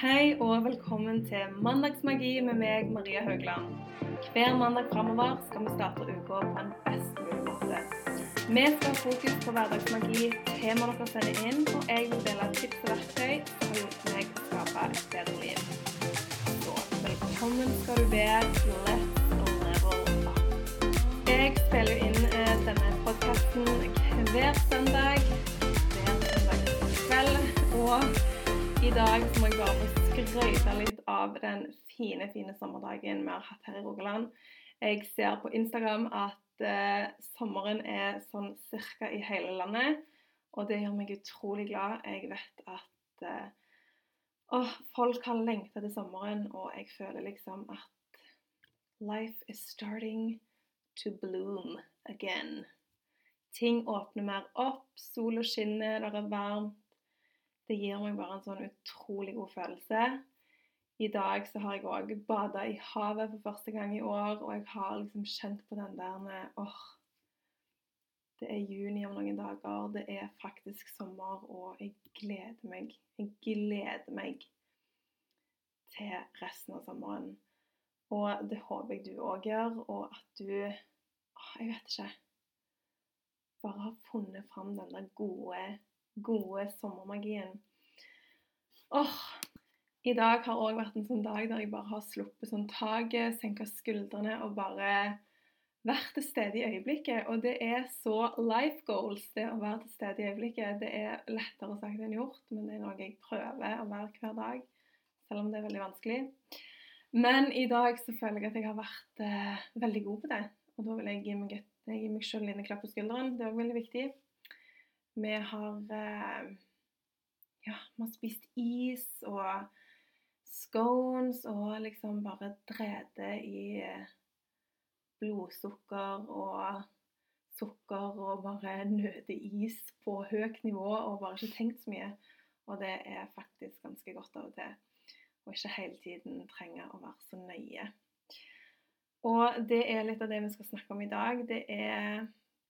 Hei og velkommen til Mandagsmagi med meg, Maria Haugland. Hver mandag framover skal vi starte uka på en best mulig måte. Vi skal ha fokus på hverdagsmagi, temaer dere sender inn, og jeg vil dele tips og verktøy som har hjulpet meg å skape et bedre liv. Så velkommen skal du være. Let's level up. Jeg spiller inn eh, denne podkasten hver søndag. Hver søndag kveld. Og i dag må jeg bare få skryte litt av den fine, fine sommerdagen vi har hatt her i Rogaland. Jeg ser på Instagram at eh, sommeren er sånn cirka i hele landet, og det gjør meg utrolig glad. Jeg vet at eh, åh, folk har lengta til sommeren, og jeg føler liksom at life is starting to bloom again. Ting åpner mer opp, sola skinner, det er varmt. Det gir meg bare en sånn utrolig god følelse. I dag så har jeg òg bada i havet for første gang i år, og jeg har liksom kjent på den der med åh, det er juni om noen dager, det er faktisk sommer, og jeg gleder meg. Jeg gleder meg til resten av sommeren. Og det håper jeg du òg gjør, og at du åh, Jeg vet ikke. Bare har funnet fram den der gode, gode sommermagien. Åh, i dag har òg vært en sånn dag der jeg bare har sluppet sånn taket, senka skuldrene og bare vært til stede i øyeblikket. Og det er så life goals, det å være til stede i øyeblikket. Det er lettere sagt enn gjort, men det er noe jeg prøver å være hver dag. Selv om det er veldig vanskelig. Men i dag så føler jeg at jeg har vært eh, veldig god på det. Og da vil jeg gi meg, et, meg selv en klapp på skulderen. Det er òg veldig viktig. Vi har eh, ja, vi har spist is og scones og liksom bare drede i eh, blodsukker og sukker og bare nøte is på høyt nivå og bare ikke tenkt så mye. Og det er faktisk ganske godt av og til. Og ikke hele tiden trenge å være så nøye. Og det er litt av det vi skal snakke om i dag. Det er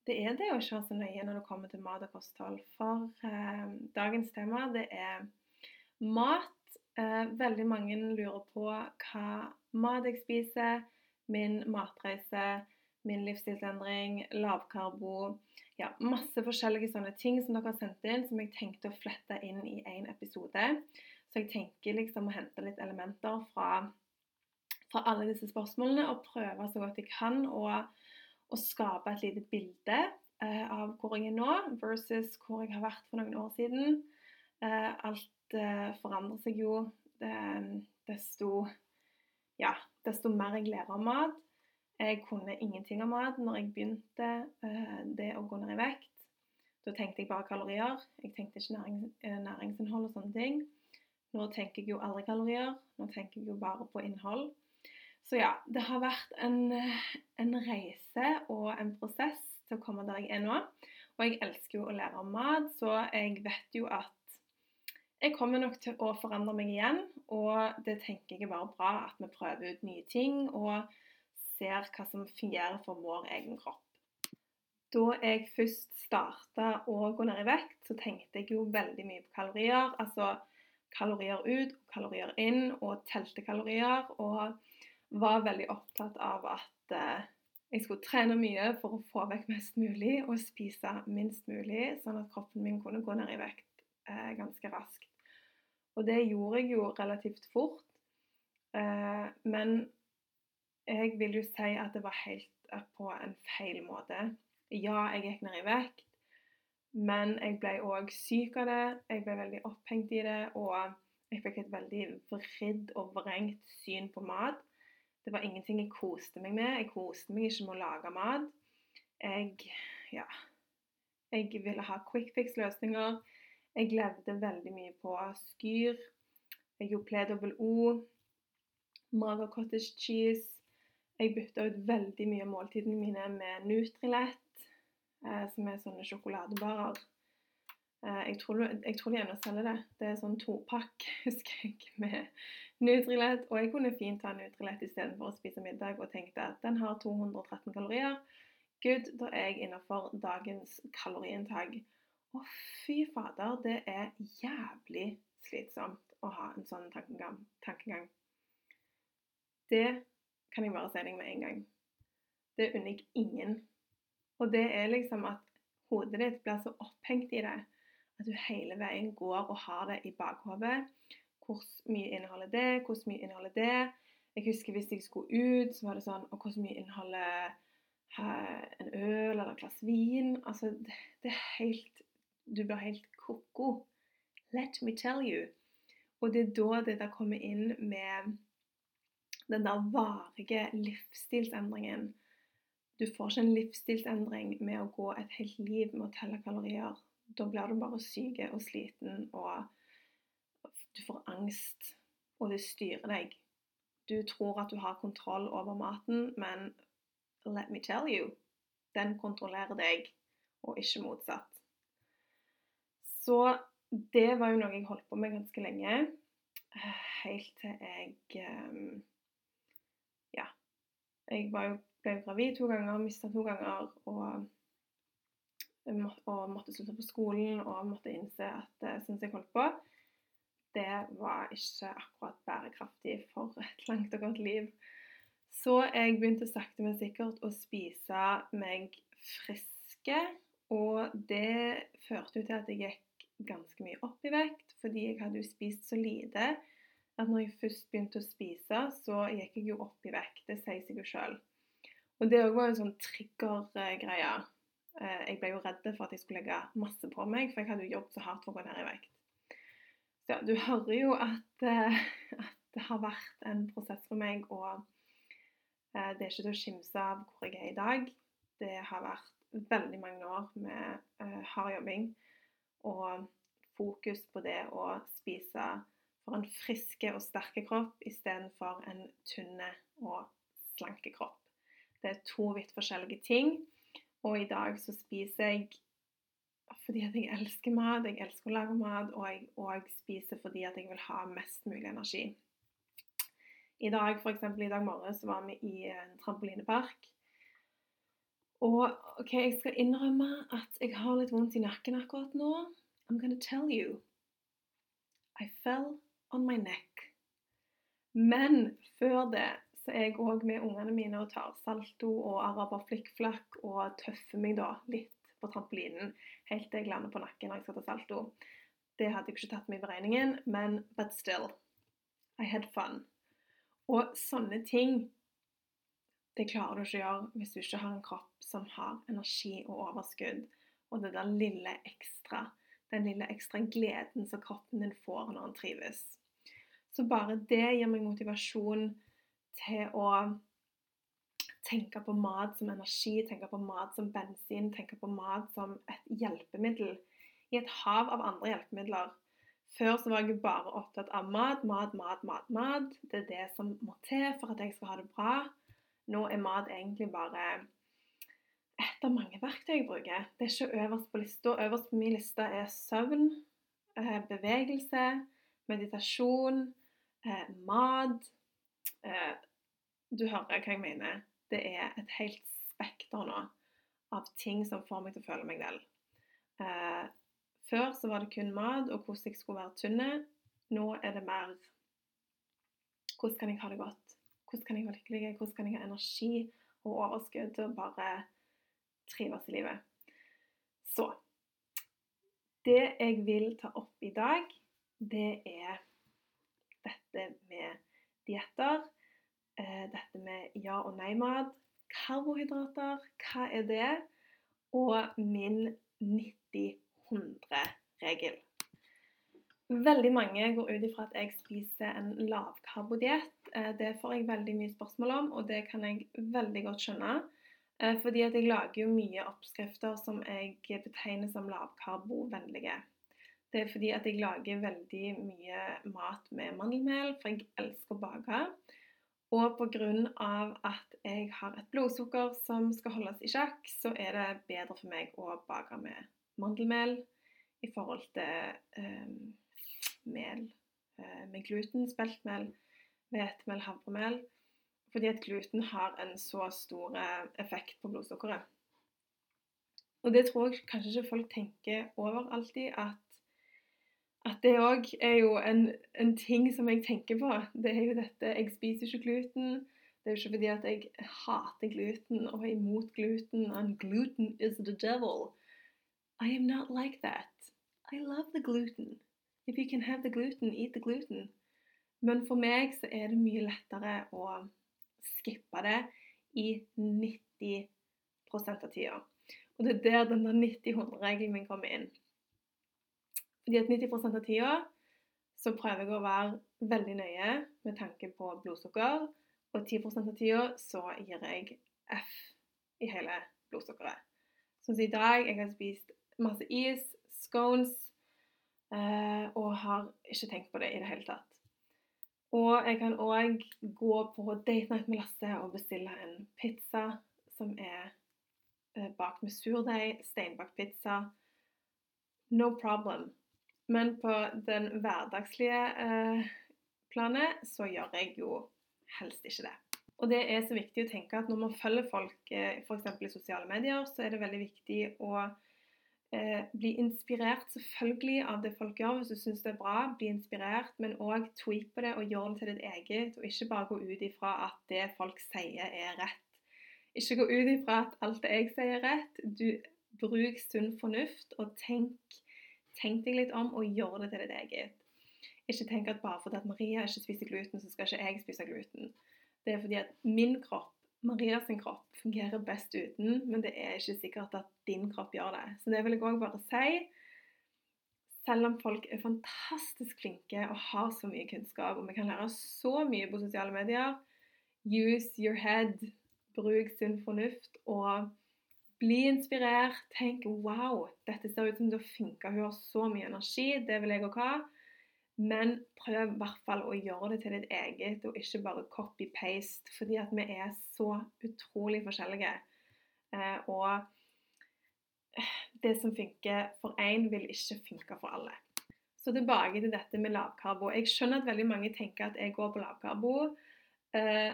det, er det å være så nøye når det kommer til mat og kosthold. For eh, dagens tema det er mat. Eh, veldig mange lurer på hva mat jeg spiser, min matreise, min livsstilsendring, lavkarbo Ja, masse forskjellige sånne ting som dere har sendt inn, som jeg tenkte å flette inn i én episode. Så jeg tenker liksom å hente litt elementer fra, fra alle disse spørsmålene og prøve så godt jeg kan å, å skape et lite bilde eh, av hvor jeg er nå, versus hvor jeg har vært for noen år siden. Eh, alt eh, forandrer seg jo desto, ja, desto mer jeg lærer om mat. Jeg kunne ingenting om mat når jeg begynte det å gå ned i vekt. Da tenkte jeg bare kalorier. Jeg tenkte ikke næring, næringsinnhold og sånne ting. Nå tenker jeg jo aldri kalorier. Nå tenker jeg jo bare på innhold. Så ja, det har vært en, en reise og en prosess til å komme der jeg er nå. Og jeg elsker jo å lære om mat, så jeg vet jo at jeg kommer nok til å forandre meg igjen, og det tenker jeg er bare bra at vi prøver ut nye ting og ser hva som fungerer for vår egen kropp. Da jeg først starta å gå ned i vekt, så tenkte jeg jo veldig mye på kalorier. Altså kalorier ut kalorier inn, og telte kalorier. Og var veldig opptatt av at eh, jeg skulle trene mye for å få vekk mest mulig og spise minst mulig, sånn at kroppen min kunne gå ned i vekt eh, ganske raskt. Og det gjorde jeg jo relativt fort. Eh, men jeg vil jo si at det var helt på en feil måte. Ja, jeg gikk ned i vekt, men jeg ble òg syk av det. Jeg ble veldig opphengt i det, og jeg fikk et veldig vridd og vrengt syn på mat. Det var ingenting jeg koste meg med. Jeg koste meg ikke med å lage mat. Jeg ja, jeg ville ha quick fix-løsninger. Jeg levde veldig mye på Skyr. Jeg gjorde Pledouble-O, Mager cottage cheese. Jeg bytta ut veldig mye av måltidene mine med Nutrilett, eh, som er sånne sjokoladebarer. Eh, jeg, tror, jeg, tror, de ennå selger det. Det er sånn topakk, husker jeg, med Nutrilett. Og jeg kunne fint ta Nutrilett istedenfor å spise middag, og tenkte at den har 213 kalorier. Good, da er jeg innafor dagens kaloriinntak. Å, fy fader, det er jævlig slitsomt å ha en sånn tankegang. tankegang. Det kan jeg bare si deg med en gang. Det unner jeg ingen. Og det er liksom at hodet ditt blir så opphengt i det at du hele veien går og har det i bakhodet. Hvor mye inneholder det? Hvor mye inneholder det? Jeg husker hvis jeg skulle ut, så var det sånn Og hvor mye inneholder en øl eller et glass vin? Altså, det, er helt Du blir helt ko-ko. Let me tell you. Og det er da det der kommer inn med den der varige livsstilsendringen. Du får ikke en livsstilsendring med å gå et helt liv med å telle kalorier. Da blir du bare syk og sliten, og du får angst, og det styrer deg. Du tror at du har kontroll over maten, men let me tell you, den kontrollerer deg, og ikke motsatt. Så det var jo noe jeg holdt på med ganske lenge. Helt til jeg ehm, Ja. Jeg var jo, ble gravid to ganger, mista to ganger og, og måtte slutte på skolen og måtte innse at det syns jeg holdt på, det var ikke akkurat bærekraftig for et langt og godt liv. Så jeg begynte sakte, men sikkert å spise meg friske. Og det førte jo til at jeg gikk ganske mye opp i vekt, fordi jeg hadde jo spist så lite at når jeg først begynte å spise, så gikk jeg jo opp i vekt. Det sier seg jo sjøl. Og det òg var en sånn triggergreie. Eh, jeg ble jo redd for at jeg skulle legge masse på meg, for jeg hadde jo jobbet så hardt for å gå ned i vekt. Ja, du hører jo at, eh, at, det har vært en prosess for meg, og eh, det er ikke til å skimse av hvor jeg er i dag. Det har vært veldig mange år med uh, hard jobbing og fokus på det å spise for en friske og sterke kropp istedenfor en tynne og slanke kropp. Det er to vidt forskjellige ting. Og i dag så spiser jeg fordi at jeg elsker mat, jeg elsker å lage mat, og jeg òg spiser fordi at jeg vil ha mest mulig energi. I dag, for eksempel, i dag morges, var vi i en trampolinepark. Og OK, jeg skal innrømme at jeg har litt vondt i nakken akkurat nå. I'm gonna tell you. I fell on my neck. Men før det så er jeg òg med ungene mine og tar salto og araber flikkflakk og tøffer meg da litt på trampolinen helt til jeg lander på nakken når jeg skal ta salto. Det hadde jeg ikke tatt med i beregningen, men but still. I had fun. Og sånne ting det klarer du ikke å gjøre hvis du ikke har en kropp som har energi og overskudd. Og det der lille ekstra, den lille ekstra gleden som kroppen din får når den trives. Så bare det gir meg motivasjon til å tenke på mat som energi, tenke på mat som bensin, tenke på mat som et hjelpemiddel i et hav av andre hjelpemidler. Før så var jeg bare opptatt av mat, mat, mat, mat. mat. Det er det som må til for at jeg skal ha det bra. Nå er mat egentlig bare et av mange verktøy jeg bruker. Det er ikke øverst på lista. Øverst på min liste er søvn, eh, bevegelse, meditasjon, eh, mat. Eh, du hører hva jeg mener. Det er et helt spekter nå av ting som får meg til å føle meg vel. Før så var det kun mat og hvordan jeg skulle være tynn. Nå er det mer hvordan kan jeg ha det godt? Hvordan kan jeg være lykkelig? Hvordan kan jeg ha energi og overskudd til å bare trives i livet? Så Det jeg vil ta opp i dag, det er dette med dietter. Eh, dette med ja- og nei-mat. Karbohydrater, hva er det? Og min 90-100-regel. Veldig mange går ut ifra at jeg spiser en lavkarbodiett. Eh, det får jeg veldig mye spørsmål om, og det kan jeg veldig godt skjønne. Eh, fordi at jeg lager jo mye oppskrifter som jeg betegner som lavkarbovennlige. Det er fordi at jeg lager veldig mye mat med mandelmel, for jeg elsker å bake. Og pga. at jeg har et blodsukker som skal holdes i sjakk, så er det bedre for meg å bake med mandelmel i forhold til eh, mel eh, med gluten, speltmel, hvetemel, havremel. Fordi at gluten har en så stor eh, effekt på blodsukkeret. Og det tror jeg kanskje ikke folk tenker over alltid, at at det òg er jo en, en, ting som jeg tenker på. Det er jo dette Jeg spiser ikke gluten. Det er jo ikke fordi at jeg hater gluten og er imot gluten. And gluten is the devil. I am not like that. I love the gluten. If you can have the gluten, eat the gluten. Men for meg så er det mye lettere å skippe det i 90% av tida. Og det er der den 90-100-regelen min kommer inn. Fordi at 90 av tida så prøver jeg å være veldig nøye med tanke på blodsukker. Og 10 av tida så gir jeg F i hele blodsukkeret. Sånn som i dag, jeg har spist masse is, scones, eh, og har ikke tenkt på det i det hele tatt. Og jeg kan òg gå på date night med Lasse og bestille en pizza som er eh, bakt med surdeig, steinbakt pizza. No problem. Men på den hverdagslige eh, planet så gjør jeg jo helst ikke det. Og det er så viktig å tenke at når man følger folk eh, f.eks. i sosiale medier, så er det veldig viktig å eh, bli inspirert selvfølgelig av det folk gjør. Hvis du syns det er bra, bli inspirert, men òg tweet på det og gjør det til ditt eget. Og ikke bare gå ut ifra at det folk sier er rett. Ikke gå ut ifra at alt det jeg sier er rett. Du Bruk sunn fornuft og tenk, tenk deg litt om og gjør det til ditt eget. Ikke tenk at bare fordi at Maria ikke spiser gluten, så skal ikke jeg spise gluten. Det er fordi at min kropp Marias kropp fungerer best uten, men det er ikke sikkert at din kropp gjør det. Så det vil jeg òg bare si. Selv om folk er fantastisk flinke og har så mye kunnskap, og vi kan lære så mye på sosiale medier, use your head. Bruk sunn fornuft og bli inspirert. Tenk 'wow, dette ser ut som det funker'. Hun har så mye energi. Det vil jeg òg ha. Men prøv i hvert fall å gjøre det til ditt eget, og ikke bare copy-paste. Fordi at vi er så utrolig forskjellige. Eh, og det som funker for én, vil ikke funke for alle. Så tilbake til dette med lavkarbo. Jeg skjønner at veldig mange tenker at jeg går på lavkarbo. Eh,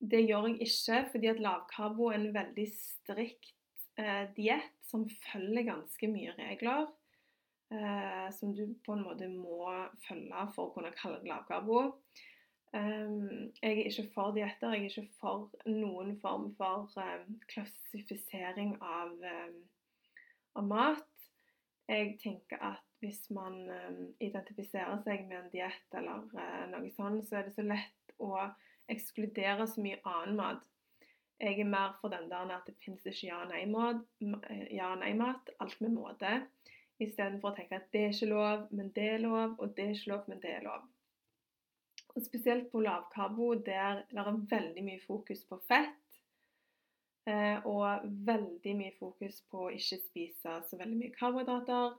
det gjør jeg ikke, fordi at lavkarbo er en veldig strikt eh, diett som følger ganske mye regler eh, som du på en måte må følge for å kunne kalle det lavkarbo. Um, jeg er ikke for dietter. Jeg er ikke for noen form for um, klassifisering av, um, av, mat. Jeg tenker at hvis man identifiserer seg med en diett eller uh, noe sånt, så er det så lett å ekskludere så mye annen mat. Jeg er mer for den der at det finnes ikke ja-nei-mat. Ja, nei alt med måte. Istedenfor å tenke at det er ikke lov, men det er lov, og det er ikke lov, men det er lov. Og Spesielt på lavkarbo, der det er veldig mye fokus på fett. Eh, og veldig mye fokus på å ikke spise så veldig mye karbohydrater.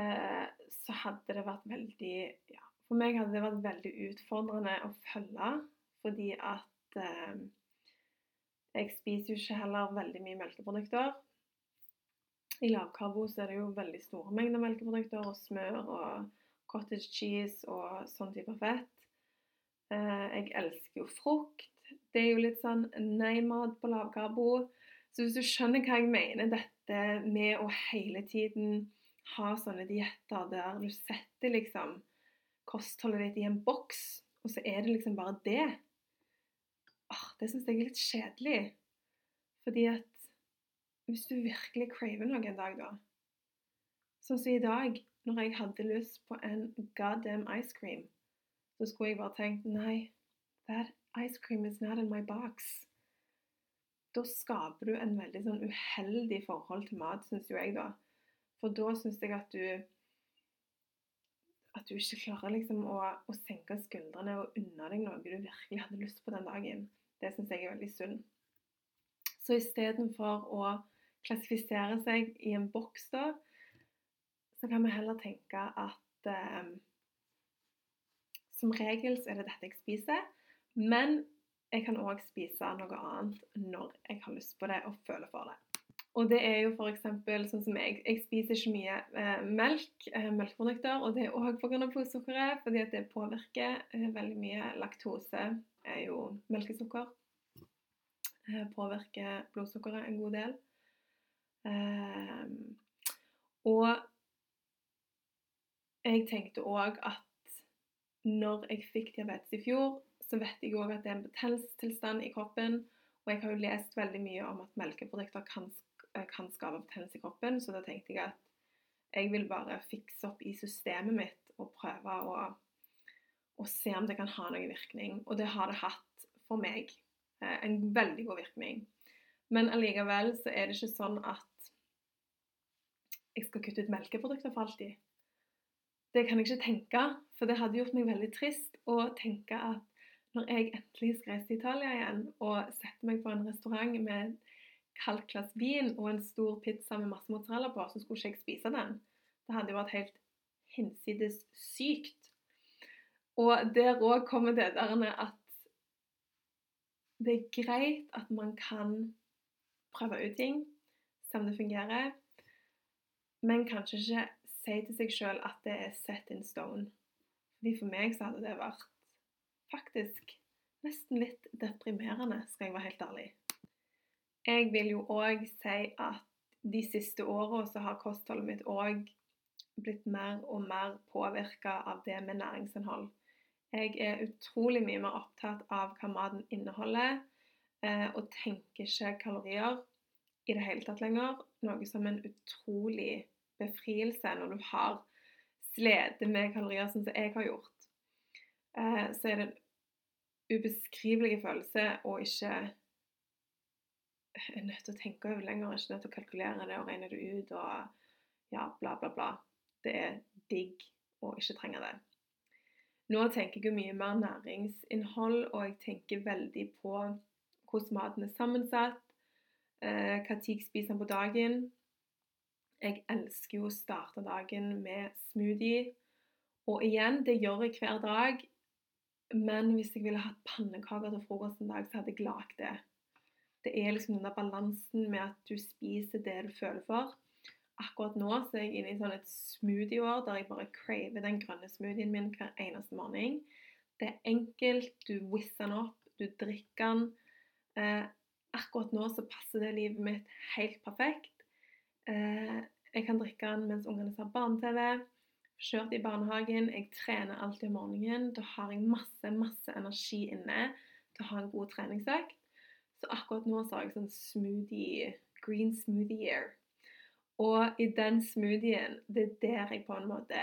Eh, så hadde det vært veldig ja, For meg hadde det vært veldig utfordrende å følge, fordi at eh, jeg spiser jo ikke heller veldig mye melkeprodukter. I lavkarbo så er det jo veldig store mengder melkeprodukter og smør og cottage cheese og sånn type fett. Eh, jeg elsker jo frukt. Det er jo litt sånn nei-mat på lavkarbo. Så hvis du skjønner hva jeg mener, dette med å hele tiden ha sånne dietter der du setter liksom kostholdet ditt i en boks, og så er det liksom bare det. Ah, det syns jeg er litt kjedelig. Fordi at hvis du virkelig craver noe en dag, da Sånn som i dag, når jeg hadde lyst på en goddamn ice cream, så skulle jeg bare tenkt Nei, that ice cream is not in my box. Da skaper du en veldig sånn uheldig forhold til mat, syns jo jeg, da. For da syns jeg at du at du ikke klarer liksom å, å senke skuldrene og unna deg noe du virkelig hadde lyst på den dagen. Det syns jeg er veldig synd. Så istedenfor å klassifisere seg i en boks, da, så kan vi heller tenke at eh, som regel så er det dette jeg spiser, men jeg kan òg spise noe annet når jeg har lyst på det og føler for det. Og det er jo f.eks. sånn som jeg. Jeg spiser ikke mye eh, melk, eh, melkeprodukter. Og det er òg pga. blodsukkeret, fordi det påvirker eh, veldig mye. Laktose er jo melkesukker. Eh, påvirker blodsukkeret en god del. Ehm, og jeg tenkte òg at når jeg fikk diabetes i fjor, så vet jeg òg at det er en betennelsestilstand i kroppen. Og jeg har jo lest veldig mye om at melkeprodukter kan, kan skape betennelse i kroppen, så da tenkte jeg at jeg vil bare fikse opp i systemet mitt og prøve å, å se om det kan ha noen virkning. Og det har det hatt for meg. Eh, en veldig god virkning. Men allikevel så er det ikke sånn at jeg skal kutte ut melkeprodukter for alltid. Det kan jeg ikke tenke, for det hadde gjort meg veldig trist å tenke at når jeg endelig skal reise til Italia igjen og setter meg på en restaurant med kaldt glass vin og en stor pizza med masse mozzarella på, så skulle ikke jeg spise den. Det hadde jo vært helt hinsides sykt. Og der òg kommer det der at det er greit at man kan prøve ut ting, se om det fungerer, men kanskje ikke si til seg sjøl at det er set in stone. Fordi For meg så hadde det vært faktisk nesten litt deprimerende, skal jeg være helt ærlig. Jeg vil jo òg si at de siste åra så har kostholdet mitt òg blitt mer og mer påvirka av det med næringsinnhold. Jeg er utrolig mye mer opptatt av hva maten inneholder, eh, og tenker ikke kalorier i det hele tatt lenger. Noe som en utrolig befrielse når du har slitt med kalorier, sånn som jeg har gjort. Eh, så er det en ubeskrivelig følelse å ikke er nødt til å tenke over lenger, ikke nødt til å kalkulere det og regne det ut og ja, bla, bla, bla. Det er digg å ikke trenge det. Nå tenker jeg jo mye mer næringsinnhold, og jeg tenker veldig på hvordan maten er sammensatt, eh, hva tid jeg spiser på dagen. Jeg elsker jo å starte dagen med smoothie. Og igjen, det gjør jeg hver dag. Men hvis jeg ville hatt pannekaker til frokost en dag, så hadde jeg lagd det. Det er liksom den der balansen med at du spiser det du føler for. Akkurat nå så er jeg inne i sånn et smoothie-år der jeg bare craver den grønne smoothien min hver eneste morgen. Det er enkelt, du whizzer den opp, du drikker den. Eh, akkurat nå så passer det livet mitt helt perfekt. Eh, jeg kan drikke den mens ungene ser barne-TV. Kjørt i barnehagen. Jeg trener alltid om morgenen. Da har jeg masse, masse energi inne til å ha en god treningsøkt. Så akkurat nå så har jeg sånn smoothie, green smoothie year. Og i den smoothien, det er der jeg på en måte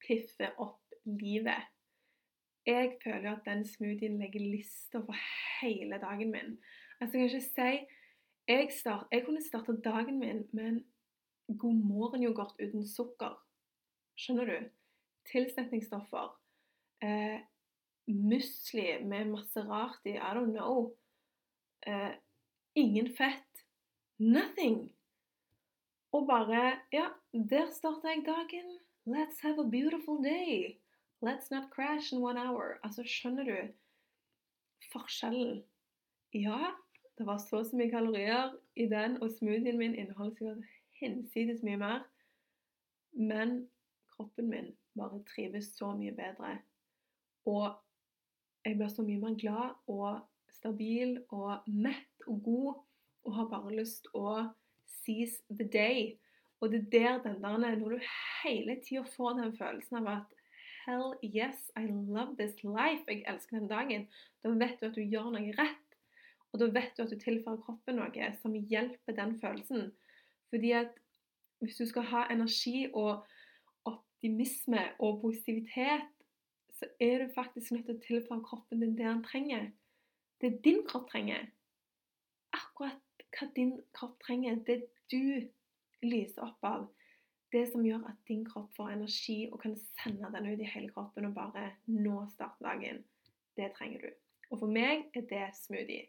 piffer opp livet. Jeg føler at den smoothien legger lista for hele dagen min. Altså, jeg kan ikke si jeg, start, jeg kunne starta dagen min med en god morgen-yoghurt uten sukker. Skjønner du? Tilsetningsstoffer. Eh, musli med masse rart i. I don't know. Eh, ingen fett. Nothing. Og bare Ja, der starta jeg dagen. Let's have a beautiful day. Let's not crash in one hour. Altså, skjønner du forskjellen? Ja, det var så så mye kalorier i den, og smoothien min inneholder sikkert hinsides mye mer. Men kroppen min bare trives så mye bedre. Og jeg blir så mye mer glad og stabil og mett og god og har bare lyst å seize the day. Og det er der den der Når du hele tida får den følelsen av at Hell yes, I love this life. Jeg elsker den dagen. Da vet du at du gjør noe rett. Og da vet du at du tilfører kroppen noe som hjelper den følelsen. Fordi at hvis du skal ha energi og optimisme og positivitet, så er du faktisk nødt til å tilføre kroppen din det den trenger. Det din kropp trenger. Akkurat hva din kropp trenger, det du lyser opp av. Det som gjør at din kropp får energi og kan sende den ut i hele kroppen og bare nå starte dagen. Det trenger du. Og for meg er det smoothie.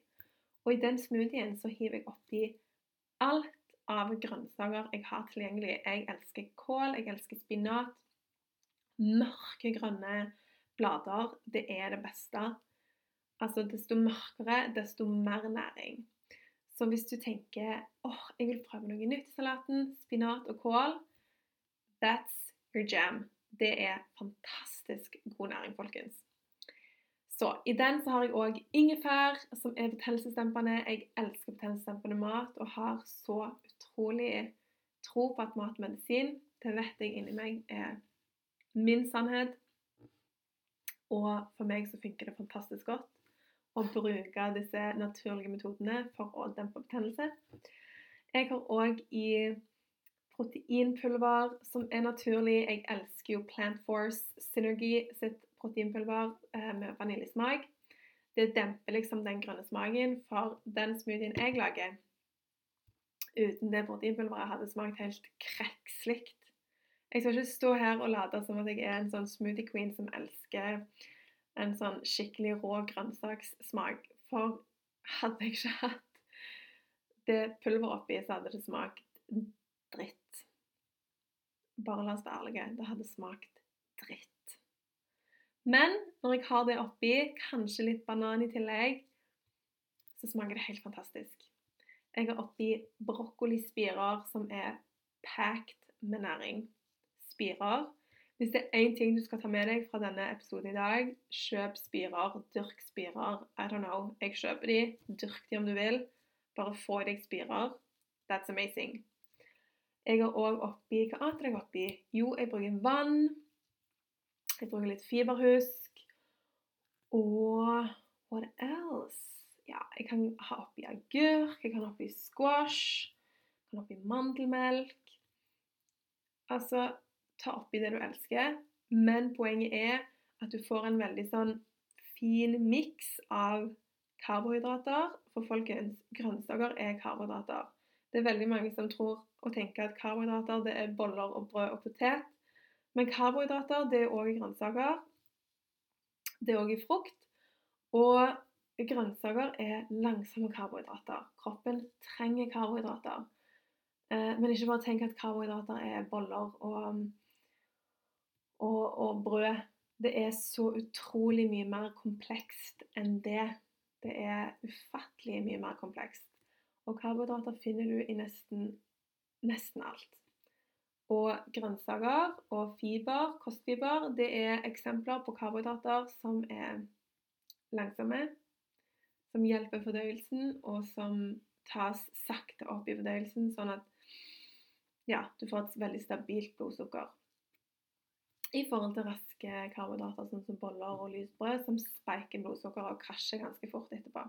Og i den smoothien så hiver jeg oppi alt av grønnsaker jeg har tilgjengelig. Jeg elsker kål, jeg elsker spinat. Mørke, grønne blader, det er det beste. Altså, desto mørkere, desto mer næring. Så hvis du tenker åh, jeg vil prøve noe nytt i salaten, spinat og kål, that's your jam. Det er fantastisk god næring, folkens. Så I den så har jeg òg ingefær, som er betennelsesdempende. Jeg elsker betennelsesdempende mat og har så utrolig tro på at mat er medisin. Det vet jeg inni meg er min sannhet. Og for meg så funker det fantastisk godt å bruke disse naturlige metodene for å dempe betennelse. Jeg har òg i proteinpulver som er naturlig. Jeg elsker jo Plant Force Synergy sitt proteinpulver eh, med vaniljesmak. Det demper liksom den grønne smaken, for den smoothien jeg lager uten det proteinpulveret hadde smakt helt krekslikt. Jeg skal ikke stå her og late som at jeg er en sånn smoothie queen som elsker en sånn skikkelig rå grønnsakssmak. For hadde jeg ikke hatt det pulveret oppi, så hadde det smakt dritt. Bare la oss være ærlige. Det hadde smakt dritt. Men når jeg har det oppi, kanskje litt banan i tillegg, så smaker det helt fantastisk. Jeg har oppi brokkolispirer som er packed med næring. Spirer. Hvis det er én ting du skal ta med deg fra denne episoden i dag, kjøp spirer, dyrk spirer. I don't know. Jeg kjøper de, dyrk de om du vil. Bare få deg spirer. That's amazing. Jeg har òg oppi Hva annet er jeg oppi? Jo, jeg bruker vann. Jeg bruker litt fiberhusk. Og what else? Ja, jeg kan ha oppi agurk, jeg kan ha oppi squash, jeg kan ha oppi mandelmelk. Altså ta oppi det du elsker. Men poenget er at du får en veldig sånn fin miks av karbohydrater. For folkens, grønnsaker er karbohydrater. Det er veldig mange som tror og tenker at karbohydrater det er boller og brød og potet. Men karbohydrater det er òg grønnsaker. Det er òg i frukt. Og grønnsaker er langsomme karbohydrater. Kroppen trenger karbohydrater. Eh, men ikke bare tenk at karbohydrater er boller og, og, og brød. Det er så utrolig mye mer komplekst enn det. Det er ufattelig mye mer komplekst. Og karbohydrater finner du i nesten, nesten alt. Og grønnsaker og fiber, kostfiber, det er eksempler på karbohydrater som er langsomme, som hjelper fordøyelsen, og som tas sakte opp i fordøyelsen, sånn at ja, du får et veldig stabilt blodsukker. I forhold til raske karbohydrater sånn som boller og lysbrød, som spiker blodsukkeret og krasjer ganske fort etterpå.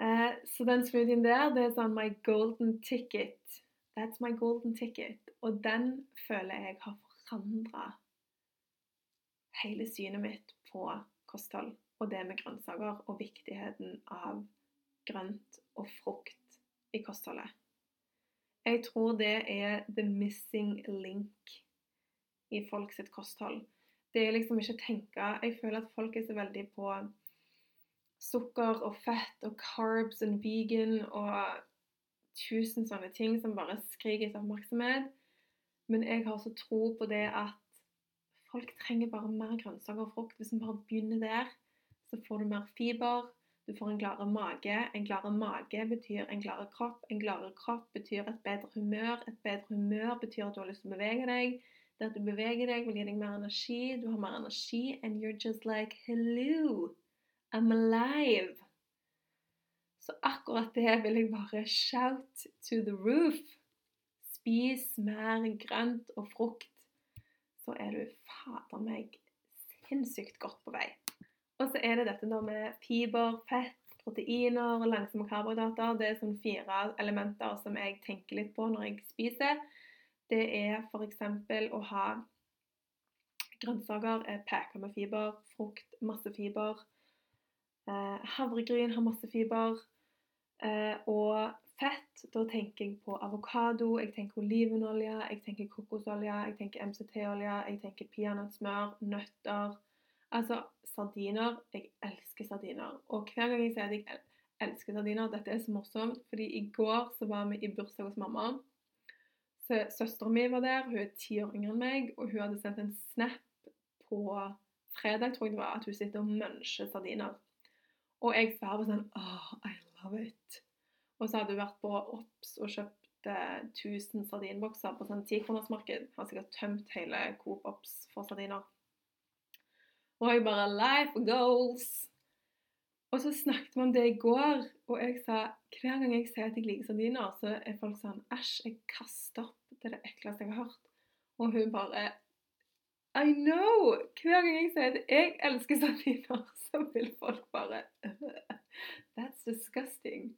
Eh, så den smoothien der, det er sånn my golden ticket That's my golden ticket. Og den føler jeg har forandra hele synet mitt på kosthold og det med grønnsaker og viktigheten av grønt og frukt i kostholdet. Jeg tror det er the missing link i folk sitt kosthold. Det er liksom ikke å tenke Jeg føler at folk er så veldig på sukker og fett og carbs og vegan og tusen sånne ting som bare skriker etter oppmerksomhet. Men jeg har så tro på det at folk trenger bare mer grønnsaker og frukt. Hvis vi bare begynner der, så får du mer fiber. Du får en gladere mage. En gladere mage betyr en gladere kropp. En gladere kropp betyr et bedre humør. Et bedre humør betyr at du har lyst til å bevege deg. Det at du beveger deg, vil gi deg mer energi. Du har mer energi, and you're just like Hello, I'm alive. Så akkurat det vil jeg bare shout to the roof. Spis mer grønt og frukt, så er du fader meg sinnssykt godt på vei. Og så er det dette da med fiber, fett, proteiner og langsomme karbohydrater. Det er sånn fire elementer som jeg tenker litt på når jeg spiser. Det er f.eks. å ha grønnsaker er peka med fiber, frukt masse fiber. Eh, havregryn har masse fiber. Eh, og fett, da tenker jeg på avokado, jeg tenker olivenolje, jeg tenker kokosolje, jeg tenker MCT-olje, jeg tenker peanøttsmør, nøtter Altså sardiner. Jeg elsker sardiner. Og hver gang jeg sier at jeg elsker sardiner Dette er så morsomt, fordi i går så var vi i bursdag hos mamma. Så Søstera mi var der, hun er ti år yngre enn meg, og hun hadde sendt en snap på fredag, tror jeg det var, at hun sitter og muncher sardiner. Og jeg svarer sånn Oh, I love it. Og så hadde hun vært på Ops og kjøpt eh, 1000 sardinbokser på sånn tikronersmarked. Har sikkert tømt hele Coop Ops for sardiner. Og jeg bare Life goals! Og så snakket vi om det i går, og jeg sa hver gang jeg sier at jeg liker sardiner, så er folk sånn Æsj, jeg kaster opp det er det ekleste jeg har hørt. Og hun bare I know! Hver gang jeg sier at jeg elsker sardiner, så vil folk bare That's disgusting.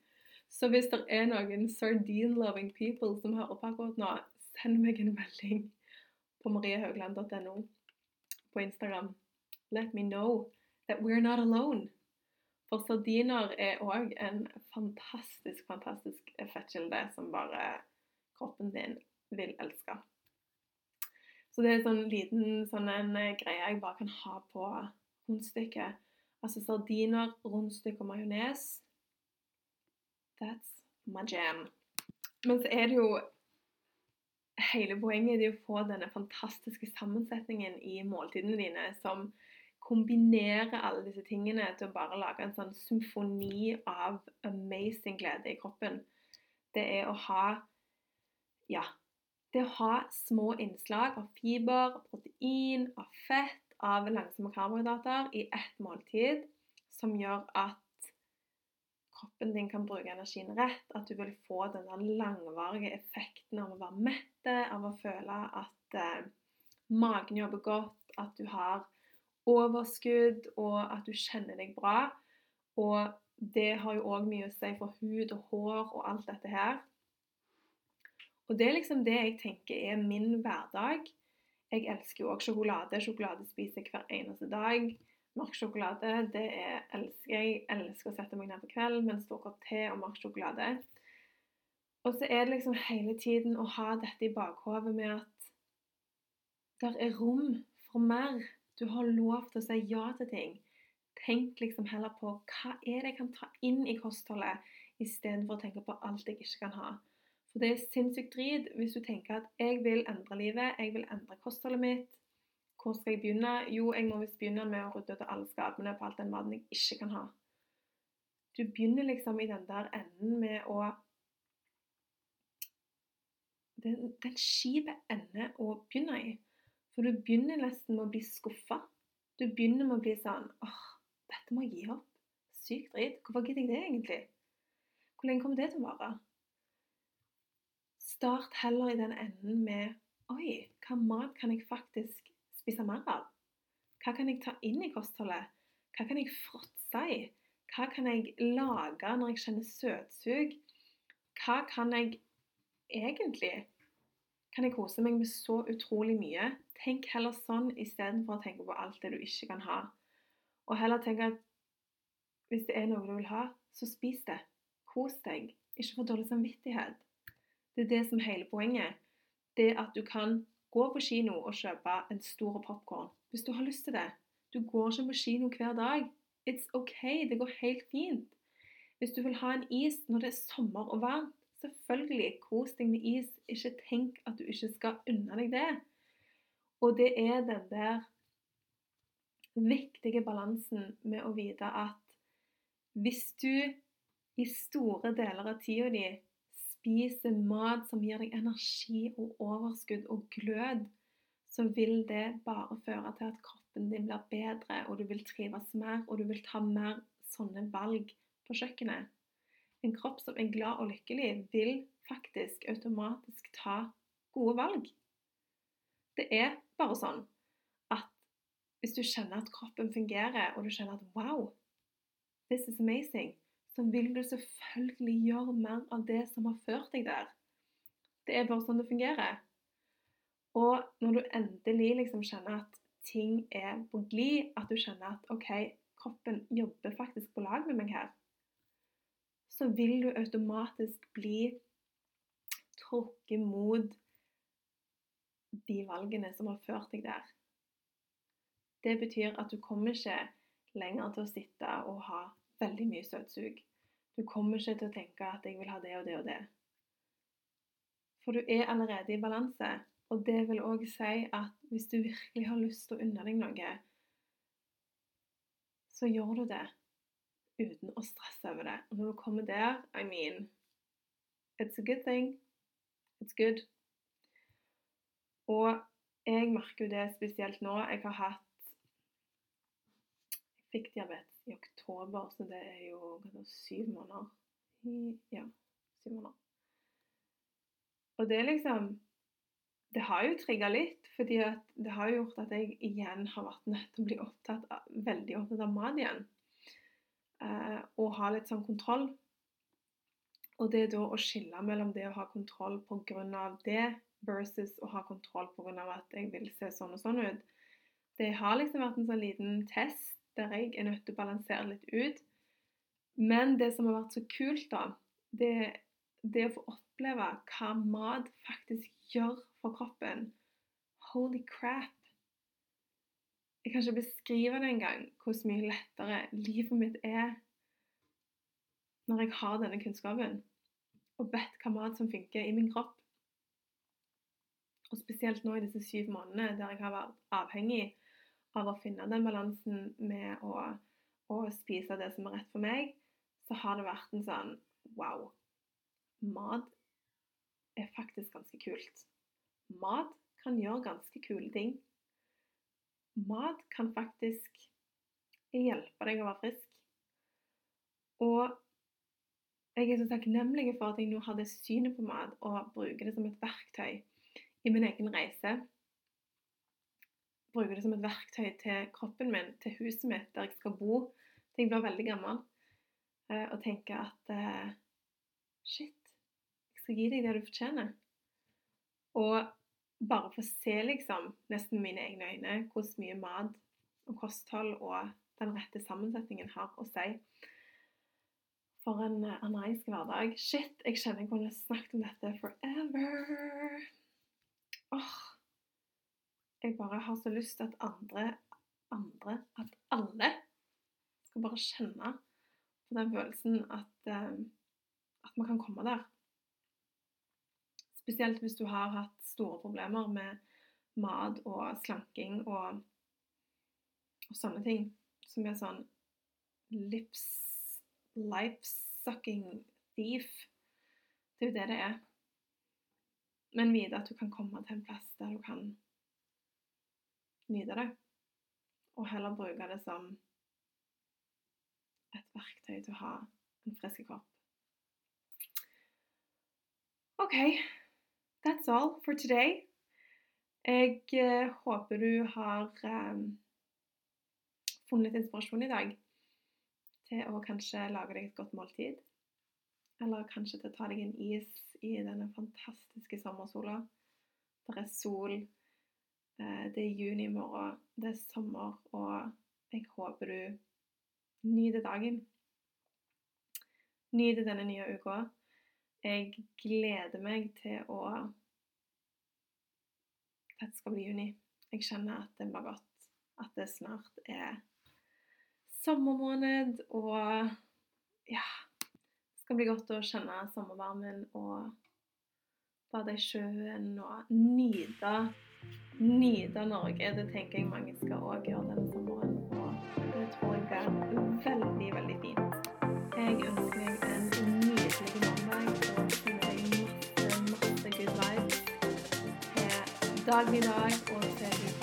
Så hvis det er noen sardine-loving people som hører på akkurat nå, send meg en melding på mariehaugland.no på Instagram. Let me know that we're not alone. For sardiner er òg en fantastisk, fantastisk fettkilde som bare kroppen din vil elske. Så det er en sånn liten sånn en eh, greie jeg bare kan ha på rundstykket. Altså sardiner, rundstykke og majones. That's my jam. Men så er det jo Hele poenget er å få denne fantastiske sammensetningen i måltidene dine som kombinere alle disse tingene til å bare lage en sånn symfoni av amazing glede i kroppen. Det er å ha Ja. Det å ha små innslag av fiber, protein, av fett, av langsomme karbohydrater i ett måltid, som gjør at kroppen din kan bruke energien rett, at du vil få den langvarige effekten av å være mette, av å føle at eh, magen jobber godt, at du har overskudd, og at du kjenner deg bra. Og det har jo òg mye å si for hud og hår og alt dette her. Og det er liksom det jeg tenker er min hverdag. Jeg elsker jo òg sjokolade. Sjokolade spiser jeg hver eneste dag. Mørk sjokolade det er, elsker jeg. Elsker å sette meg ned på kvelden med en stor kopp te og mørk sjokolade. Og så er det liksom hele tiden å ha dette i bakhodet med at der er rom for mer. Du har lov til å si ja til ting. Tenk liksom heller på hva er det jeg kan ta inn i kostholdet, istedenfor å tenke på alt jeg ikke kan ha. For det er sinnssykt drit hvis du tenker at jeg vil endre livet, jeg vil endre kostholdet mitt. Hvor skal jeg begynne? Jo, jeg må visst begynne med å rydde ut alle skapene på all den maten jeg ikke kan ha. Du begynner liksom i den der enden med å Den, den kjipe enden å begynne i. For du begynner nesten med å bli skuffa. Du begynner med å bli sånn åh, dette må jeg gi opp. Sykt dritt. Hvorfor gidder jeg det egentlig? Hvor lenge kommer det til å vare? Start heller i den enden med Oi, hva mat kan jeg faktisk spise mer av? Hva kan jeg ta inn i kostholdet? Hva kan jeg fråtse i? Hva kan jeg lage når jeg kjenner søtsug? Hva kan jeg egentlig kan jeg kose meg med så utrolig mye. Tenk heller sånn istedenfor å tenke på alt det du ikke kan ha. Og heller tenk at hvis det er noe du vil ha, så spis det. Kos deg. Ikke få dårlig samvittighet. Det er det som er hele poenget. Det at du kan gå på kino og kjøpe en stor popkorn hvis du har lyst til det. Du går ikke på kino hver dag. It's OK. Det går helt fint. Hvis du vil ha en is når det er sommer og varmt, Selvfølgelig, kos deg med is. Ikke tenk at du ikke skal unne deg det. Og det er den der viktige balansen med å vite at hvis du i store deler av tida di spiser mat som gir deg energi og overskudd og glød, så vil det bare føre til at kroppen din blir bedre, og du vil trives mer, og du vil ta mer sånne valg på kjøkkenet. En kropp som er glad og lykkelig, vil faktisk automatisk ta gode valg. Det er bare sånn at hvis du kjenner at kroppen fungerer, og du kjenner at wow, this is amazing, så vil du selvfølgelig gjøre mer av det som har ført deg der. Det er bare sånn det fungerer. Og når du endelig liksom kjenner at ting er på glid, at du kjenner at OK, kroppen jobber faktisk på lag med meg her, så vil du automatisk bli trukket mot de valgene som har ført deg der. Det betyr at du kommer ikke lenger til å sitte og ha veldig mye søtsug. Du kommer ikke til å tenke at 'jeg vil ha det og det og det'. For du er allerede i balanse. Og det vil òg si at hvis du virkelig har lyst til å unne deg noe, så gjør du det uten å stresse over det. Og når du kommer der I mean It's a good thing. It's good. Og jeg merker jo det spesielt nå. Jeg har hatt Jeg fikk diabetes i oktober, så det er jo det, syv måneder. Ja, syv måneder. Og det er liksom det har jo trigga litt, fordi det har gjort at jeg igjen har vært nødt til å bli opptatt av, veldig opptatt av mat igjen. Eh, og ha litt sånn kontroll. Og det er da å skille mellom det å ha kontroll pga. det versus å ha kontroll pga. at jeg vil se sånn og sånn ut. Det har liksom vært en sånn liten test der jeg er nødt til å balansere litt ut. Men det som har vært så kult, da, det, det å få oppleve hva mat faktisk gjør for kroppen. Holy crap! Jeg kan ikke beskrive det engang, hvor mye lettere livet mitt er når jeg har denne kunnskapen og vet hva mat som funker i min kropp. Og spesielt nå i disse syv månedene der jeg har vært avhengig av å finne den balansen med å, å spise det som er rett for meg, så har det vært en sånn wow. Mat er faktisk ganske kult. Mat kan gjøre ganske kule ting. Mat kan faktisk hjelpe deg å være frisk. Og jeg er så takknemlig for at jeg nå har det synet på mat og bruker det som et verktøy i min egen reise. Bruker det som et verktøy til kroppen min, til huset mitt, der jeg skal bo til jeg blir veldig gammel. Eh, og tenker at eh, shit, jeg skal gi deg det du fortjener. Og bare få se, liksom, nesten med mine egne øyne, hvor mye mat og kosthold og den rette sammensetningen har å si for en anaisk hverdag. Shit, jeg kjenner jeg kunne snakket om dette forever. Åh, jeg bare har så lyst til at andre, andre, at alle skal bare kjenne på den følelsen at, uh, at man kan komme der. Spesielt hvis du har hatt store problemer med mat og slanking og, og sånne ting. Som er sånn lips, life-sucking thief. Det er jo det det er. Men vite at du kan komme til en plass der du kan nyte det. Og heller bruke det som et verktøy til å ha en frisk kropp. OK, that's all for today. Jeg eh, håper du har eh, funnet inspirasjon i dag til å kanskje lage deg et godt måltid. Eller kanskje til å ta deg en is i denne fantastiske sommersola. Det er sol, det er juni i morgen, det er sommer, og jeg håper du nyter dagen. Nyter denne nye uka. Jeg gleder meg til å Dette skal bli juni. Jeg kjenner at det blir godt. At det snart er sommermåned, og ja Det skal bli godt å kjenne sommervarmen og bade i sjøen og nyte nyte Norge. Det tenker jeg mange skal òg gjøre denne sommeren. Og det tror jeg blir veldig, veldig fint. Jeg ønsker deg en nydelig dag i dag og til